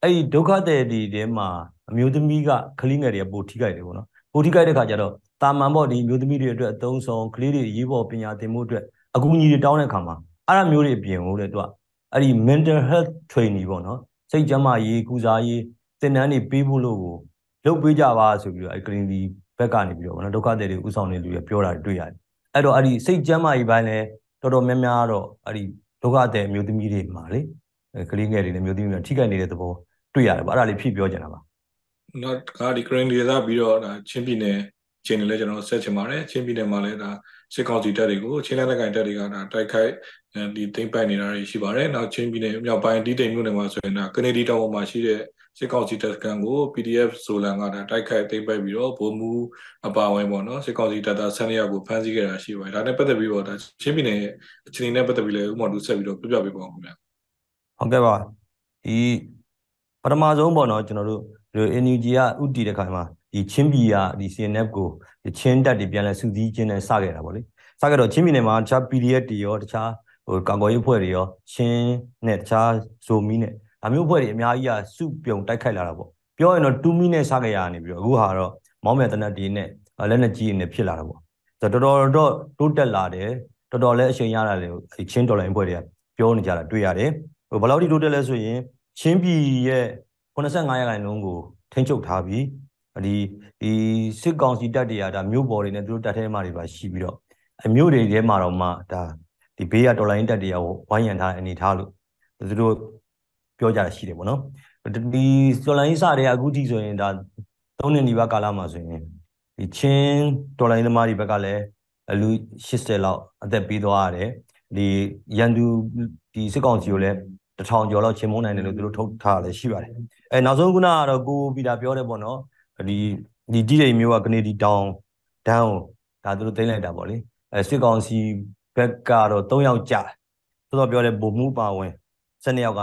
အဲ့ဒီဒုက္ခတဲ့ဒီတဲမှာအမျိုးသမီးကကလေးငယ်တွေကပိုထိခိုက်တယ်ပေါ့နော်ပိုထိခိုက်တဲ့ခါကျတော့တာမန်ပေါ့ဒီမျိုးသမီးတွေအတွက်အသုံးဆောင်ကလေးတွေရေးပေါ်ပညာသင်မှုအတွက်အကူအညီတွေတောင်းတဲ့ခါမှာအဲ့ဒါမျိုးတွေအပြင်ဟုတ်တယ်သူကအဲ့ဒီ mental health training ပေါ့နော်စိတ်ကျန်းမာရေးကုစားရေးသင်တန်းတွေပေးဖို့လို့ကိုလုပ်ပေးကြပါဆိုပြီးတော့အဲ့ကလေးဒီ ဘက်ကနေပြီးတော့ဗောနော်ဒုက္ခသည်တွေဥဆောင်နေလူတွေပြောတာတွေ့ရတယ်အဲ့တော့အဲ့ဒီစိတ်ကျမ်းမာရေးပိုင်းလည်းတော်တော်များများတော့အဲ့ဒီဒုက္ခသည်မျိုးသမီးတွေမှာလေကလေးငယ်တွေနဲ့မျိုးသမီးတွေထိခိုက်နေတဲ့သဘောတွေ့ရတယ်ဗောအဲ့ဒါလေးဖြည့်ပြောကြတာပါနောက်ကဒီ green ဒေသပြီးတော့ဒါချင်းပြည်နယ်ချင်းနယ်လည်းကျွန်တော်ဆက်ချင်ပါတယ်ချင်းပြည်နယ်မှာလည်းဒါစစ်ကောင်စီတပ်တွေကိုချင်းလက်နက်ကိုင်တပ်တွေကဒါတိုက်ခိုက်ဒီသိမ့်ပိုက်နေတာတွေရှိပါတယ်နောက်ချင်းပြည်နယ်မြောက်ပိုင်းဒီတိမ်မြို့နယ်မှာဆိုရင်ဒါကနေဒီတောင်ပေါ်မှာရှိတဲ့ စစ်ကောင်စီတပ်ကန်ကို PDF ဆိုလန်ကဒါတိုက်ခိုက်သိမ်းပိုက်ပြီးတော့ဗိုလ်မှူးအပါဝင်ပေါ့နော်စစ်ကောင်စီတပ်သားဆန်းရကိုဖမ်းဆီးခဲ့တာရှိပါတယ်ဒါနဲ့ပတ်သက်ပြီးတော့ဒါချင်းပြည်နယ်ရဲ့အခြေအနေနဲ့ပတ်သက်ပြီးလည်းဥပမာတူဆက်ပြီးတော့ပြပြပေးပါဦးခင်ဗျဟုတ်ကဲ့ပါဒီပထမဆုံးပေါ့နော်ကျွန်တော်တို့ဒီ NUG ကဥတီတဲ့ခါမှာဒီချင်းပြည်ကဒီ CNF ကိုချင်းတက်တွေပြန်လဲစုစည်းခြင်းနဲ့စခဲ့တာပေါ့လေစခဲ့တော့ချင်းပြည်နယ်မှာတခြား PDF တွေရောတခြားဟိုကောင်ကော်ရေးဖွဲ့တွေရောချင်းနဲ့တခြားဇိုမီနဲ့ ဒါမျိုးဖွဲ့တွေအများကြီးကစုပြုံတိုက်ခိုက်လာတာပေါ့ပြောရင်တော့2မိနစ်စခဲ့ရနေပြီးတော့အခုဟာတော့မောင်းမြတ်တနတ်တွေနဲ့လက်နက်ကြီးတွေနဲ့ဖြစ်လာတာပေါ့ဆိုတော့တော်တော်တော့တိုးတက်လာတယ်တော်တော်လည်းအချိန်ရတာလေချင်းဒေါ်လာအင်ဖွဲ့တွေကပြောနေကြတာတွေ့ရတယ်ဟိုဘယ်လောက်ထိတိုးတက်လဲဆိုရင်ချင်းပြည်ရဲ့85ရာခိုင်နှုန်းကိုထိန်းချုပ်ထားပြီးဒီဒီစစ်ကောင်စီတပ်တွေကဒါမြို့ပေါ်တွေနဲ့သူတို့တပ်ထဲမှာတွေပါရှိပြီးတော့အမြို့တွေထဲမှာတော့မှဒါဒီဘေးကဒေါ်လာရင်းတပ်တွေကဝိုင်းရံထားတဲ့အနေထားလို့သူတို့ ပြောကြတာရှိတယ်ပေါ့နော်ဒီဒေါ်လာရင်းစတွေကအခုထိဆိုရင်ဒါ၃နှစ်နီးပါးကာလမှာဆိုရင်ဒီချင်းဒေါ်လာရင်းသမားတွေဘက်ကလည်းလူ80လောက်အသက်ပေးသွားရတယ်ဒီရန်သူဒီစစ်ကောင်စီကိုလည်းတထောင်ကျော်လောက်ချင်းမုန်းနိုင်တယ်လို့သူတို့ထုတ်ထားလည်းရှိပါတယ်အဲနောက်ဆုံးခုနကတော့ကိုပီတာပြောတယ်ပေါ့နော်ဒီဒီတိရိမျိုးကကနေဒီတောင်ဒန်းကိုဒါသူတို့သိမ့်လိုက်တာပေါ့လေအဲစစ်ကောင်စီဘက်ကတော့၃ယောက်ကြာတော်တော်ပြောတယ်ဗိုလ်မှူးပါဝင်12ယောက်က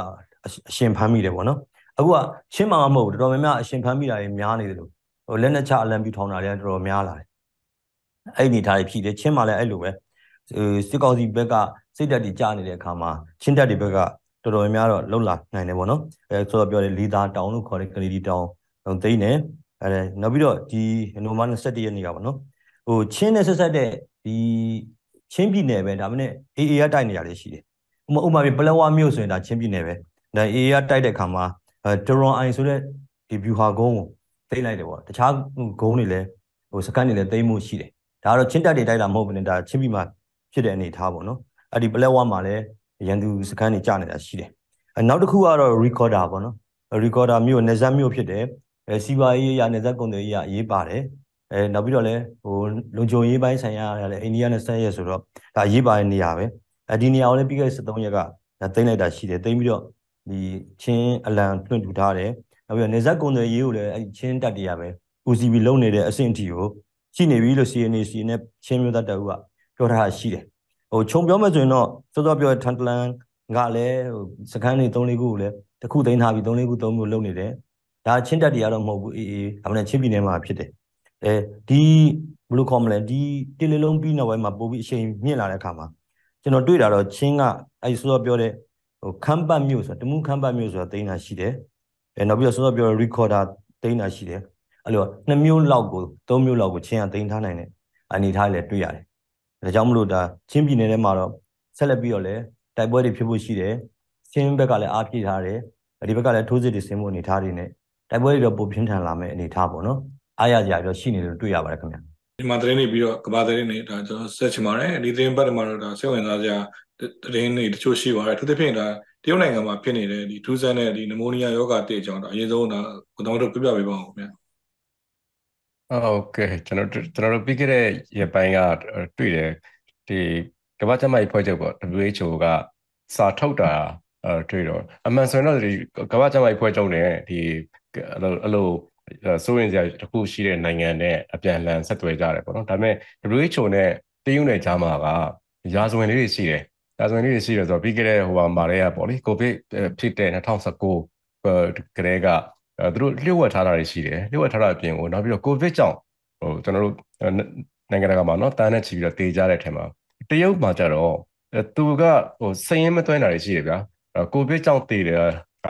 အရှင်ဖမ်းမိတယ်ပေါ့နော်အခုကချင်းမှာမဟုတ်ဘူးတော်တော်များများအရှင်ဖမ်းမိတာတွေများနေတယ်လို့ဟိုလက်နဲ့ချအလံပြူထောင်တာတွေတော်တော်များလာတယ်အဲ့ဒီထားတွေဖြစ်တယ်ချင်းမှာလည်းအဲ့လိုပဲစစ်ကောင်စီဘက်ကစိတ်ဓာတ်တွေကြာနေတဲ့အခါမှာချင်းတက်တွေဘက်ကတော်တော်များများတော့လှုပ်လာနိုင်တယ်ပေါ့နော်အဲဆိုတော့ပြောတယ်လီသာတောင်လို့ခေါ်တဲ့ကလေးဒီတောင်သိနေအဲနောက်ပြီးတော့ဒီနိုမ21ရက်နေ့ကပေါ့နော်ဟိုချင်းနဲ့ဆက်ဆက်တဲ့ဒီချင်းပြည်နယ်ပဲဒါမှမဟုတ် AA ကတိုက်နေရတယ်ရှိတယ်ဥပမာဥပမာပြပလက်ဝမြို့ဆိုရင်ဒါချင်းပြည်နယ်ပဲ ဒါ AA ကတိုက်တဲ့ခါမှာအဲဒရွန်အိုင်ဆိုတဲ့ဒီဗျူဟာကုန်းကိုသိမ်းလိုက်တယ်ပေါ့တခြားဂုန်းတွေလည်းဟိုစကန်တွေလည်းသိမ်းမှုရှိတယ်ဒါကတော့ချင်းတက်တွေတိုက်တာမဟုတ်ဘူးねဒါချင်းပြည်မှာဖြစ်တဲ့အနေထားပေါ့နော်အဲ့ဒီပလက်ဝမှာလည်းရန်သူစကန်တွေကြာနေတာရှိတယ်အဲနောက်တစ်ခုကတော့ recorder ပေါ့နော် recorder မျိုးနေဇက်မျိုးဖြစ်တယ်အဲစီပါရေးရနေဇက်ကုန်တွေရအရေးပါတယ်အဲနောက်ပြီးတော့လည်းဟိုလုံခြုံရေးပိုင်းဆိုင်ရာလည်းအိန္ဒိယနဲ့ဆက်ရက်ဆိုတော့ဒါအရေးပါတဲ့နေရာပဲအဲဒီနေရာကိုလည်းပြီးခဲ့တဲ့73ရက်ကဒါသိမ့်လိုက်တာရှိတယ်သိမ့်ပြီးတော့ ဒီချင်းအလံတွင့်ထူထားတယ်နောက်ပြီးတော့နေဇက်ကုန်တွေရေးကိုလည်းအဲဒီချင်းတက်တရားပဲ UCB လုံနေတဲ့အဆင့်အထိကိုရှိနေပြီလို့ CNC နဲ့ချင်းမျိုးသားတအုပ်ကပြောထားတာရှိတယ်ဟိုခြုံပြောမယ်ဆိုရင်တော့စောစောပြောထန်တလန်ကလည်းဟိုစကန်းနေ3-4ခုကိုလည်းတစ်ခုသိမ်းထားပြီး3-4ခု3ခုလုံနေတယ်ဒါချင်းတက်တရားတော့မဟုတ်ဘူးအေးအေးဒါမှလည်းချင်းပြည်နယ်မှာဖြစ်တယ်အဲဒီဘယ်လိုခေါ်မလဲဒီတလေလုံးပြီးနောက်ပိုင်းမှာပို့ပြီးအချိန်မြင့်လာတဲ့အခါမှာကျွန်တော်တွေ့တာတော့ချင်းကအဲစောစောပြောတဲ့ ဟိုခမ်းပတ်မြို့ဆိုတမှုခမ်းပတ်မြို့ဆိုတာသိမ်းတာရှိတယ်အဲနောက်ပြီးတော့စောစောပြော recorder သိမ်းတာရှိတယ်အဲ့လိုနှစ်မျိုးလောက်ကိုသုံးမျိုးလောက်ကိုချင်းကသိမ်းထားနိုင်တဲ့အနေထားလည်းတွေ့ရတယ်ဒါကြောင့်မလို့ဒါချင်းပြည်နယ်ထဲမှာတော့ဆက်လက်ပြီးတော့လည်းတိုက်ပွဲတွေဖြစ်ဖို့ရှိတယ်ချင်းဘက်ကလည်းအားပြည့်ထားတယ်ဒီဘက်ကလည်းထိုးစစ်တွေဆင်းဖို့အနေထားတွေနဲ့တိုက်ပွဲတွေတော့ပိုပြင်းထန်လာမယ့်အနေထားပေါ့နော်အားရကြရတော့ရှိနေလို့တွေ့ရပါတယ်ခင်ဗျာဒီမှာသတင်းတွေပြီးတော့ကဘာသတင်းတွေဒါကျွန်တော်ဆက်ချင်ပါတယ်ဒီသတင်းပတ်မှာတော့ဒါစိတ်ဝင်စားစရာ သတင်းတွေတချို့ရှိပါတယ်သူသဖြင့်ဒါတရုတ်နိုင်ငံမှာဖြစ်နေတဲ့ဒီထူးဆန်းတဲ့ဒီနမိုးနီးယားယောဂတည့်အကြောင်းတော့အရင်ဆုံးဒါကိုတော်တို့ပြပြပေးပါဦးခင်ဗျာဟုတ်ကဲ့ကျွန်တော်ကျွန်တော်တို့ပြီးခဲ့တဲ့ရက်ပိုင်းကတွေ့တယ်ဒီကမ္ဘာ့ကျန်းမာရေးဖွဲ့ချုပ်ပေါ့ WHO ကစာထုတ်တာအဲတွေ့တော့အမှန်ဆိုရင်တော့ဒီကမ္ဘာ့ကျန်းမာရေးဖွဲ့ချုပ်နဲ့ဒီအဲ့လိုအဲ့လိုစိုးရင်စရာတစ်ခုရှိတဲ့နိုင်ငံနဲ့အပြန်အလှန်ဆက်သွယ်ကြတယ်ပေါ့နော်ဒါပေမဲ့ WHO နဲ့တရုတ်နယ်ကြားမှာကရာဇဝင်လေးတွေရှိတယ် ရာဇဝင်လေးတွေရှိတယ်ဆိုတော့ပြီးခဲ့တဲ့ဟိုဟာမှာလည်းပေါ့လေကိုဗစ်ဖြစ်တဲ့2019ကတည်းကအဲသူတို့လျှို့ဝှက်ထားတာတွေရှိတယ်လျှို့ဝှက်ထားတာအပြင်ကိုနောက်ပြီးတော့ကိုဗစ်ကြောင့်ဟိုကျွန်တော်တို့နိုင်ငံတကာမှာเนาะတန်းနဲ့ချီပြီးတော့တေကြတဲ့အထက်မှာတရုတ်မှာကြတော့သူကဟိုစရင်မသွင်းတာတွေရှိတယ်ဗျာကိုဗစ်ကြောင့်တေတယ်က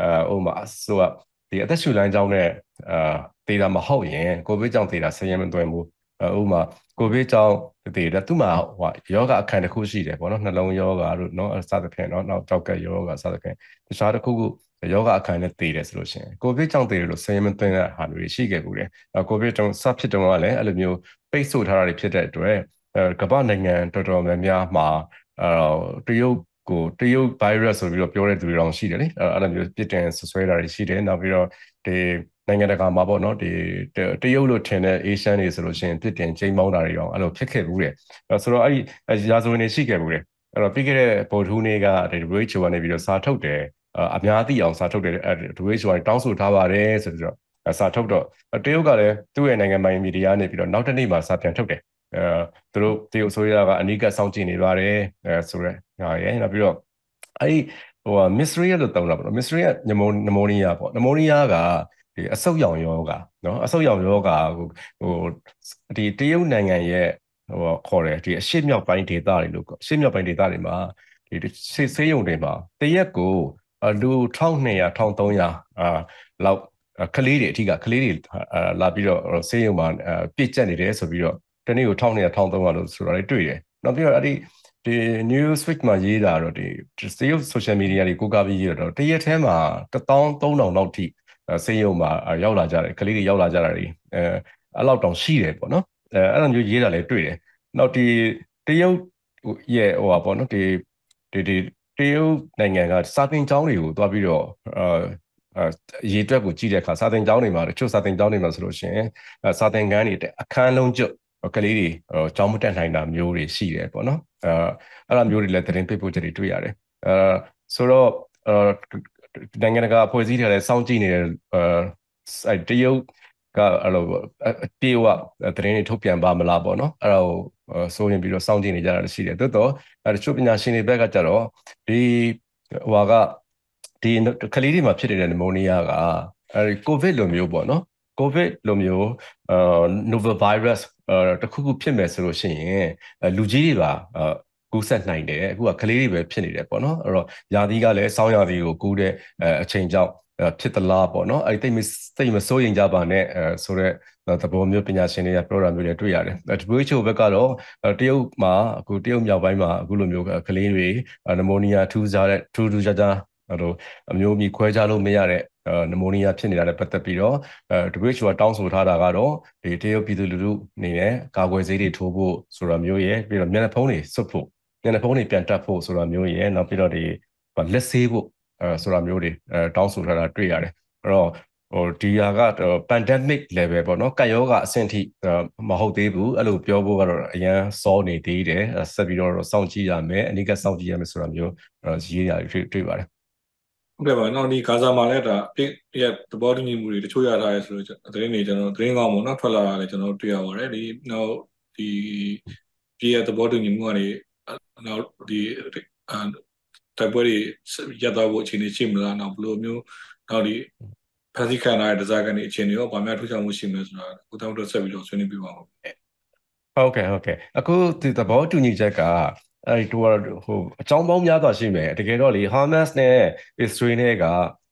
အဲဟိုမှာဆိုတော့ဒီအသက်ရှူလမ်းကြောင်းနဲ့အာတေတာမဟုတ်ရင်ကိုဗစ်ကြောင့်တေတာစရင်မသွင်းဘူး ဥပမာကိုဗစ်ကြောင့်တည်တယ်သူမှာဟိုယောဂအခံတစ်ခုရှိတယ်ပေါ့နော်နှလုံးယောဂတို့နော်စသဖြင့်နော်နောက်တောက်ကက်ယောဂစသဖြင့်တခြားတစ်ခုခုယောဂအခံနဲ့တည်တယ်ဆိုလို့ရှိရင်ကိုဗစ်ကြောင့်တည်တယ်လို့ဆင်ရင်မသွင်းတဲ့ဟာတွေရှိခဲ့ဘူးတယ်ကိုဗစ်ကြောင့်စဖြစ်တုန်းကလည်းအဲ့လိုမျိုးပိတ်ဆို့ထားတာတွေဖြစ်တဲ့အတွက်ကမ္ဘာနိုင်ငံတော်တော်များများမှာအဲတရုတ်ကိုတရုတ် virus ဆိုပြီးတော့ပြောတဲ့သူတွေတောင်ရှိတယ်လေအဲ့လိုမျိုးပြစ်တင်ဆွဆွဲတာတွေရှိတယ်နောက်ပြီးတော့ဒီ နိုင်ငံတကာမှာပေါ့နော်ဒီတရုတ်လို့ထင်တဲ့ Asian တွေဆိုလို့ရှိရင်ပြစ်တင်ချိန်ပေါင်းတာတွေတောင်အဲ့လိုဖြစ်ခဲ့ဘူးတယ်ဆိုတော့အဲ့ဒီရာဇဝင်တွေရှိခဲ့ဘူးတယ်အဲ့တော့ပြီးခဲ့တဲ့ဗုဒ္ဓဟူးနေ့ကဒီ WHO ကနေပြီးတော့စာထုတ်တယ်အများသိအောင်စာထုတ်တယ် WHO ကတောင်းဆိုထားပါတယ်ဆိုပြီးတော့စာထုတ်တော့တရုတ်ကလည်းသူ့ရဲ့နိုင်ငံပိုင်မီဒီယာနေပြီးတော့နောက်တစ်နေ့မှာစာပြန်ထုတ်တယ်အဲသူတို့တရုတ်ဆိုရကအနိကစောင့်ကြည့်နေပါတယ်အဲဆိုရဲဟာရဲ့နောက်ပြီးတော့အဲ့ဒီဟို mystery လို့တောင်းတာပေါ့နော် mystery ကနမိုနမိုနီးယားပေါ့နမိုနီးယားက ဒီအဆုတ်ရောင်ယောဂနော်အဆုတ်ရောင်ယောဂဟိုဟိုဒီတရုတ်နိုင်ငံရဲ့ဟိုခေါ်တယ်ဒီအရှေ့မြောက်ပိုင်းဒေသတွေလို့အရှေ့မြောက်ပိုင်းဒေသတွေမှာဒီဆေးဆေးရုံတွေမှာတရက်ကိုလူ1200 1300အာလောက်ကလေးတွေအထိကကလေးတွေလာပြီးတော့ဆေးရုံမှာပြည့်ကျက်နေတယ်ဆိုပြီးတော့တနေ့ကို1200 1300လို့ဆိုတာတွေတွေ့တယ်နောက်ပြီးတော့အဲ့ဒီဒီ Newsweek မှာရေးတာတော့ဒီစေရုပ် social media တွေကိုကားပြီးရေးတော့တရက်ထဲမှာ13000လောက်ထိ စေရုံမှာရောက်လာကြတယ်ကလေးတွေရောက်လာကြတာတွေအဲအဲ့လောက်တောင်ရှိတယ်ပေါ့နော်အဲအဲ့လိုမျိုးရေးတာလည်းတွေ့တယ်နောက်ဒီတရုတ်ရဲ့ဟိုပါပေါ့နော်ဒီဒီဒီတရုတ်နိုင်ငံကစာသင်ကျောင်းတွေကိုတွားပြီးတော့အာရေတွက်ကိုကြည့်တဲ့အခါစာသင်ကျောင်းတွေမှာတချို့စာသင်ကျောင်းတွေမှာဆိုလို့ရှိရင်စာသင်ခန်းတွေအခန်းလုံးကျွတ်ကလေးတွေကျောင်းမတက်နိုင်တာမျိုးတွေရှိတယ်ပေါ့နော်အဲအဲ့လိုမျိုးတွေလည်းသတင်းပေးပို့ချက်တွေတွေ့ရတယ်အဲဆိုတော့ နိုင်ငံတကာအဖွဲ့အစည်းတွေလည်းစောင့်ကြည့်နေတဲ့အဲတရုတ်ကအဲ့လိုပြေဝသတင်းတွေထုတ်ပြန်ပါမလားပေါ့နော်အဲ့ဒါကိုစိုးရင်ပြီးတော့စောင့်ကြည့်နေကြတာရှိတယ်တိုးတော့အဲတချို့ပညာရှင်တွေဘက်ကကြတော့ဒီဟိုကဒီကလေးတွေမှာဖြစ်နေတဲ့နမိုနီးယားကအဲဒီကိုဗစ်လိုမျိုးပေါ့နော်ကိုဗစ်လိုမျိုးအာ novel virus အာတခုခုဖြစ်မယ်ဆိုလို့ရှိရင်လူကြီးတွေပါ ကူးဆက်နိုင်တယ်အခုကကလေးတွေပဲဖြစ်နေတယ်ပေါ့နော်အဲ့တော့ယာသီးကလည်းစောင်းယာသီးကိုကူးတဲ့အချိန်ကြောင့်အဲဖြစ်သလားပေါ့နော်အဲ့ဒီတိတ်မတိတ်မစိုးရင်ကြပါနဲ့အဲဆိုတော့သဘောမျိုးပညာရှင်တွေကပြောတာမျိုးတွေတွေ့ရတယ်အဲ WHO ဘက်ကတော့အဲတရုတ်မှာအခုတရုတ်မြောက်ပိုင်းမှာအခုလိုမျိုးကလေးတွေနမိုနီးယားထူးခြားတဲ့ထူးထူးခြားခြားအဲ့လိုအမျိုးမျိုးခွဲခြားလို့မရတဲ့နမိုနီးယားဖြစ်နေတာနဲ့ပတ်သက်ပြီးတော့အဲ WHO ကတောင်းဆိုထားတာကတော့ဒီတရုတ်ပြည်သူလူထုအနေနဲ့ကာကွယ်ဆေးတွေထိုးဖို့ဆိုတာမျိုးရဲ့ပြီးတော့မျက်နှာဖုံးတွေစွတ်ဖို့ မျက်နှာဖုံးတွေပြန်တက်ဖို့ဆိုတာမျိုးရဲ့နောက်ပြီးတော့ဒီလက်ဆေးဖို့အဲဆိုတာမျိုးတွေအဲတောင်းဆိုထားတာတွေ့ရတယ်အဲ့တော့ဟိုဒီဟာက pandemic level ပေါ့နော်ကပ်ရောဂါအဆင့်ထိမဟုတ်သေးဘူးအဲ့လိုပြောဖို့ကတော့အရန်စောနေသေးတယ်ဆက်ပြီးတော့စောင့်ကြည့်ရမယ်အနိကစောင့်ကြည့်ရမယ်ဆိုတာမျိုးရေးရတွေ့တွေ့ပါတယ်ဟုတ်ကဲ့ပါနောက်ဒီဂါဇာမှာလည်းဒါပြည့်ရဲ့သဘောတူညီမှုတွေတချို့ရထားရဲဆိုတော့သတင်းတွေကျွန်တော်သတင်းကောင်းပေါ့နော်ထွက်လာတာလည်းကျွန်တော်တွေ့ရပါတယ်ဒီနောက်ဒီပြည့်ရဲ့သဘောတူညီမှုကနေ နောက်ဒီတိုက်ပွဲတွေရပ်သွားဖို့အခြေအနေရှိမလားနောက်ဘယ်လိုမျိုးနောက်ဒီဖန်စီခံရတဲ့ဒဇာကန်တွေအခြေအနေရောဗာများထူးခြားမှုရှိမလဲဆိုတာကိုတောင်းတော့ဆက်ပြီးတော့ဆွေးနွေးပြပါဦးဟုတ်ကဲ့ဟုတ်ကဲ့အခုဒီသဘောတူညီချက်ကအဲ့ဒီဟိုအကြောင်းပေါင်းများစွာရှိမယ်တကယ်တော့လေ Hamas နဲ့ Israel နဲ့က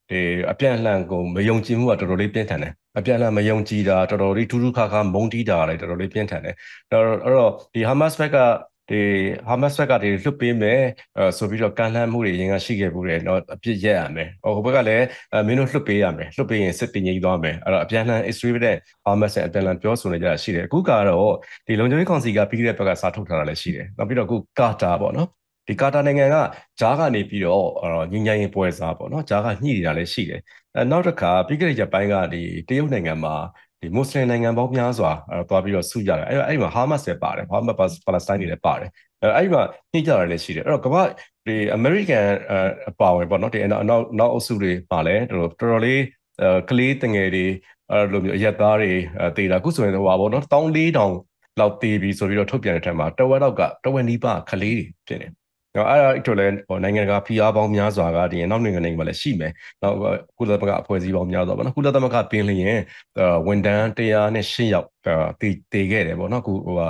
ဒီအပြန်အလှန်ကိုမယုံကြည်မှုကတော်တော်လေးပြင်းထန်တယ်အပြန်အလှန်မယုံကြည်တာတော်တော်လေးထူးထူးခါခါမုန်းတီးတာလည်းတော်တော်လေးပြင်းထန်တယ်အဲ့တော့ဒီ Hamas ဘက်က ဒီဟာမတ်စ်ဘက်ကဒီလွတ်ပေးမယ်ဆိုပြီးတော့ကန့်လန့်မှုတွေရင်ကရှိခဲ့ဘူးတယ်တော့အပြစ်ရက်ရမယ်ဟိုဘက်ကလည်းမင်းတို့လွတ်ပေးရမယ်လွတ်ပေးရင်စစ်တင်ငြိမ်းသွားမယ်အဲ့တော့အပြန်အလှန် Israel နဲ့ဟာမတ်စ်နဲ့အပြန်အလှန်ပြောဆိုနေကြတာရှိတယ်အခုကတော့ဒီလုံခြုံရေးကောင်စီကပြီးခဲ့တဲ့ဘက်ကစာထုတ်ထားတာလည်းရှိတယ်နောက်ပြီးတော့အခုကာတာပေါ့နော်ဒီကာတာနိုင်ငံကဂျားကနေပြီးတော့ညဉ့်ညဉ့်ရင်ပွဲစားပေါ့နော်ဂျားကညှိနေတာလည်းရှိတယ်အဲနောက်တစ်ခါပြီးခဲ့တဲ့ရက်ပိုင်းကဒီတရုတ်နိုင်ငံမှာ ဒီမွတ်စလင်နိုင်ငံပေါင်းများစွာအဲသွားပြီးတော့ဆုကြတယ်အဲ့အဲ့မှာဟာမတ်စ်လည်းပါတယ်ဟာမတ်ပါလက်စတိုင်းတွေလည်းပါတယ်အဲအဲ့မှာညှိကြတာလည်းရှိတယ်အဲ့တော့ကမ္ဘာဒီအမေရိကန်အပါဝင်ပေါ့နော်ဒီနောက်နောက်အုပ်စုတွေပါလဲတော်တော်တော်လေးအဲကလေးတငယ်တွေအဲလိုမျိုးအရက်သားတွေအဲတေးတာအခုဆိုရင်ဟိုပါပေါ့နော်14000လောက်တေးပြီးဆိုပြီးတော့ထုတ်ပြန်တဲ့ထက်မှာတဝက်လောက်ကတဝက်နီးပါးကလေးတွေဖြစ်နေ နော်အဲ့ဒါအတွက်လည်းဟိုနိုင်ငံတကာဖိအားပေါင်းများစွာကဒီနောက်နိုင်ငံတွေမှာလည်းရှိမယ်။နောက်ကုလသမဂ္ဂအဖွဲ့အစည်းပေါင်းများစွာပေါ့နော်။ကုလသမဂ္ဂပင်လျင်ဝန်တန်း108ယောက်တည်တည်ခဲ့တယ်ပေါ့နော်။ခုဟိုဟာ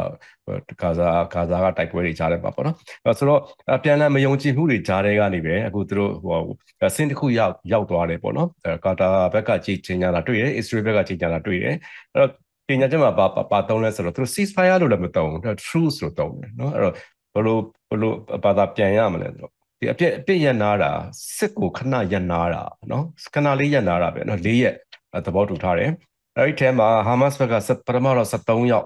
ဂါဇာဂါဇာကတိုက်ပွဲတွေကြားထဲမှာပေါ့နော်။ဆိုတော့ပြန်လည်မယုံကြည်မှုတွေကြားထဲကနေပဲအခုသူတို့ဟိုဆင်းတစ်ခုရောက်ရောက်သွားတယ်ပေါ့နော်။ကာတာဘက်ကကြီးချင်ကြတာတွေ့တယ်။အစ္စရေးဘက်ကကြီးကြတာတွေ့တယ်။အဲ့တော့ပညာချက်မှာပါပါတုံးလဲဆိုတော့သူတို့ ceasefire လို့လည်းမတုံးဘူး truce လို့တုံးတယ်နော်အဲ့တော့ ဘလို့ဘလို့ဘာသာပြန်ရမလဲဆိုတော့ဒီအပြစ်အပြစ်ရနာတာစစ်ကိုခဏရနာတာနော်ခဏလေးရနာတာပဲနော်၄ရက်သဘောတူထားတယ်အဲ့ဒီထဲမှာဟာမတ်စ်ဘက်ကပထမတော့73ယောက်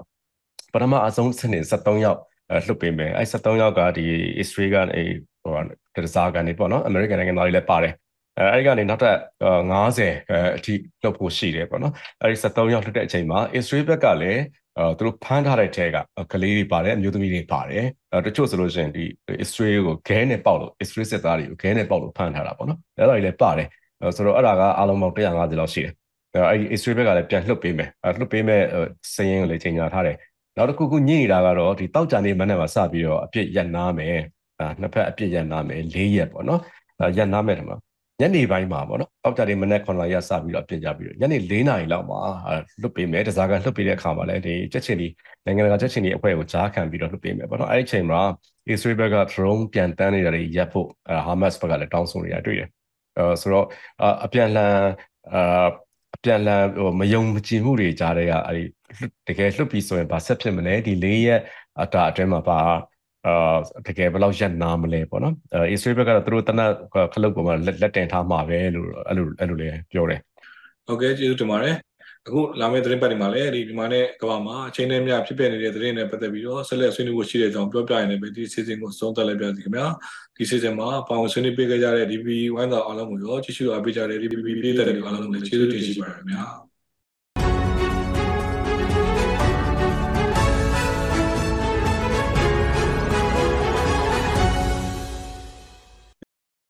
ပထမအဆုံးစနစ်73ယောက်လွတ်ပေးမယ်အဲ့73ယောက်ကဒီအစ္စရေးကနေဟိုတစားကနေပေါ့နော်အမေရိကန်နိုင်ငံသားတွေလည်းပါတယ်အဲအဲ့ဒီကနေနောက်ထပ်90အထိလှုပ်ဖို့ရှိတယ်ပေါ့နော်အဲ့ဒီ73ရောက်လှုပ်တဲ့အချိန်မှာ Israel ဘက်ကလည်း အဲသူတို့ဖမ်းထားတဲ့ထဲကကလေးတွေပါတယ်အမျိုးသမီးတွေပါတယ်အဲတချို့ဆိုလို့ရှိရင်ဒီ Israel ကိုခဲနဲ့ပေါက်လို့ Israel စစ်သားတွေကိုခဲနဲ့ပေါက်လို့ဖမ်းထားတာပေါ့နော်အဲ့ဒါတွေလည်းပါတယ်ဆိုတော့အဲ့ဒါကအားလုံးပေါင်း150လောက်ရှိတယ်အဲ့ဒီ Israel ဘက်ကလည်းပြန်လှုပ်ပေးမယ်အဲလှုပ်ပေးမဲ့စည်ရင်ကိုလည်းချိန်ညာထားတယ်နောက်တစ်ခုခုညှိနေတာကတော့ဒီတောက်ကြံနေမနေ့မှာစပြီးတော့အပြစ်ရက်နာမယ်အဲနှစ်ဖက်အပြစ်ရက်နာမယ်၄ရက်ပေါ့နော်ရက်နာမယ်ထင်ပါ ညနေပိုင်းမှာပေါ့နော်။အောက်ကြတဲ့မနေ့9နာရီစပြီးတော့ပြင်ကြပြီးတော့ညနေ4နာရီလောက်မှာလွတ်ပေးမယ်။တစားကလွတ်ပေးတဲ့အခါမှာလည်းဒီချက်ချင်းဒီနိုင်ငံတကာချက်ချင်းဒီအဖွဲ့ကိုကြားခံပြီးတော့လွတ်ပေးမယ်ပေါ့နော်။အဲ့ဒီအချိန်မှာ Israel ဘက်က drone ပြန်တန်းနေတာတွေရပ်ဖို့အဲ Hamas ဘက်ကလည်းတောင်းဆိုနေတာတွေ့တယ်။အဲဆိုတော့အပြန်လှန်အာအပြန်လှန်ဟိုမယုံမကြည်မှုတွေကြားတဲ့ကအဲ့ဒီတကယ်လွတ်ပြီးဆိုရင်ဗာဆက်ဖြစ်မလဲဒီ၄ရက်အတာအတွင်းမှာပါ အာတကယ်ဘယ်လောက်ရက်နာမလဲပေါ့နော်အဲ Israel ဘက်ကတော့သူတို့တနက်ခလုတ်ပေါ်မှာလက်တင်ထားမှာပဲလို့အဲ့လိုအဲ့လိုလေးပြောတယ်ဟုတ်ကဲ့ကျေးဇူးတင်ပါတယ်အခုလာမယ့်သတင်းပတ်တွေမှာလည်းဒီဒီမှာနဲ့ကမ္ဘာမှာအချိန်နဲ့မြဖြစ်ပျက်နေတဲ့သတင်းတွေပတ်သက်ပြီးတော့ဆက်လက်ဆွေးနွေးဖို့ရှိတဲ့အကြောင်းပြောပြရင်လည်းပဲဒီစီစဉ်ကိုဆုံးသက်လိုက်ပြစီခင်ဗျာဒီစီစဉ်မှာပေါင်ဆွေးနွေးပေးခဲ့ကြတဲ့ DB ဝိုင်းတော်အားလုံးကိုရောကြည့်ရှုအားပေးကြတဲ့ DB ပြည်သက်တွေအားလုံးကိုလည်းကျေးဇူးတင်ရှိပါတယ်ခင်ဗျာ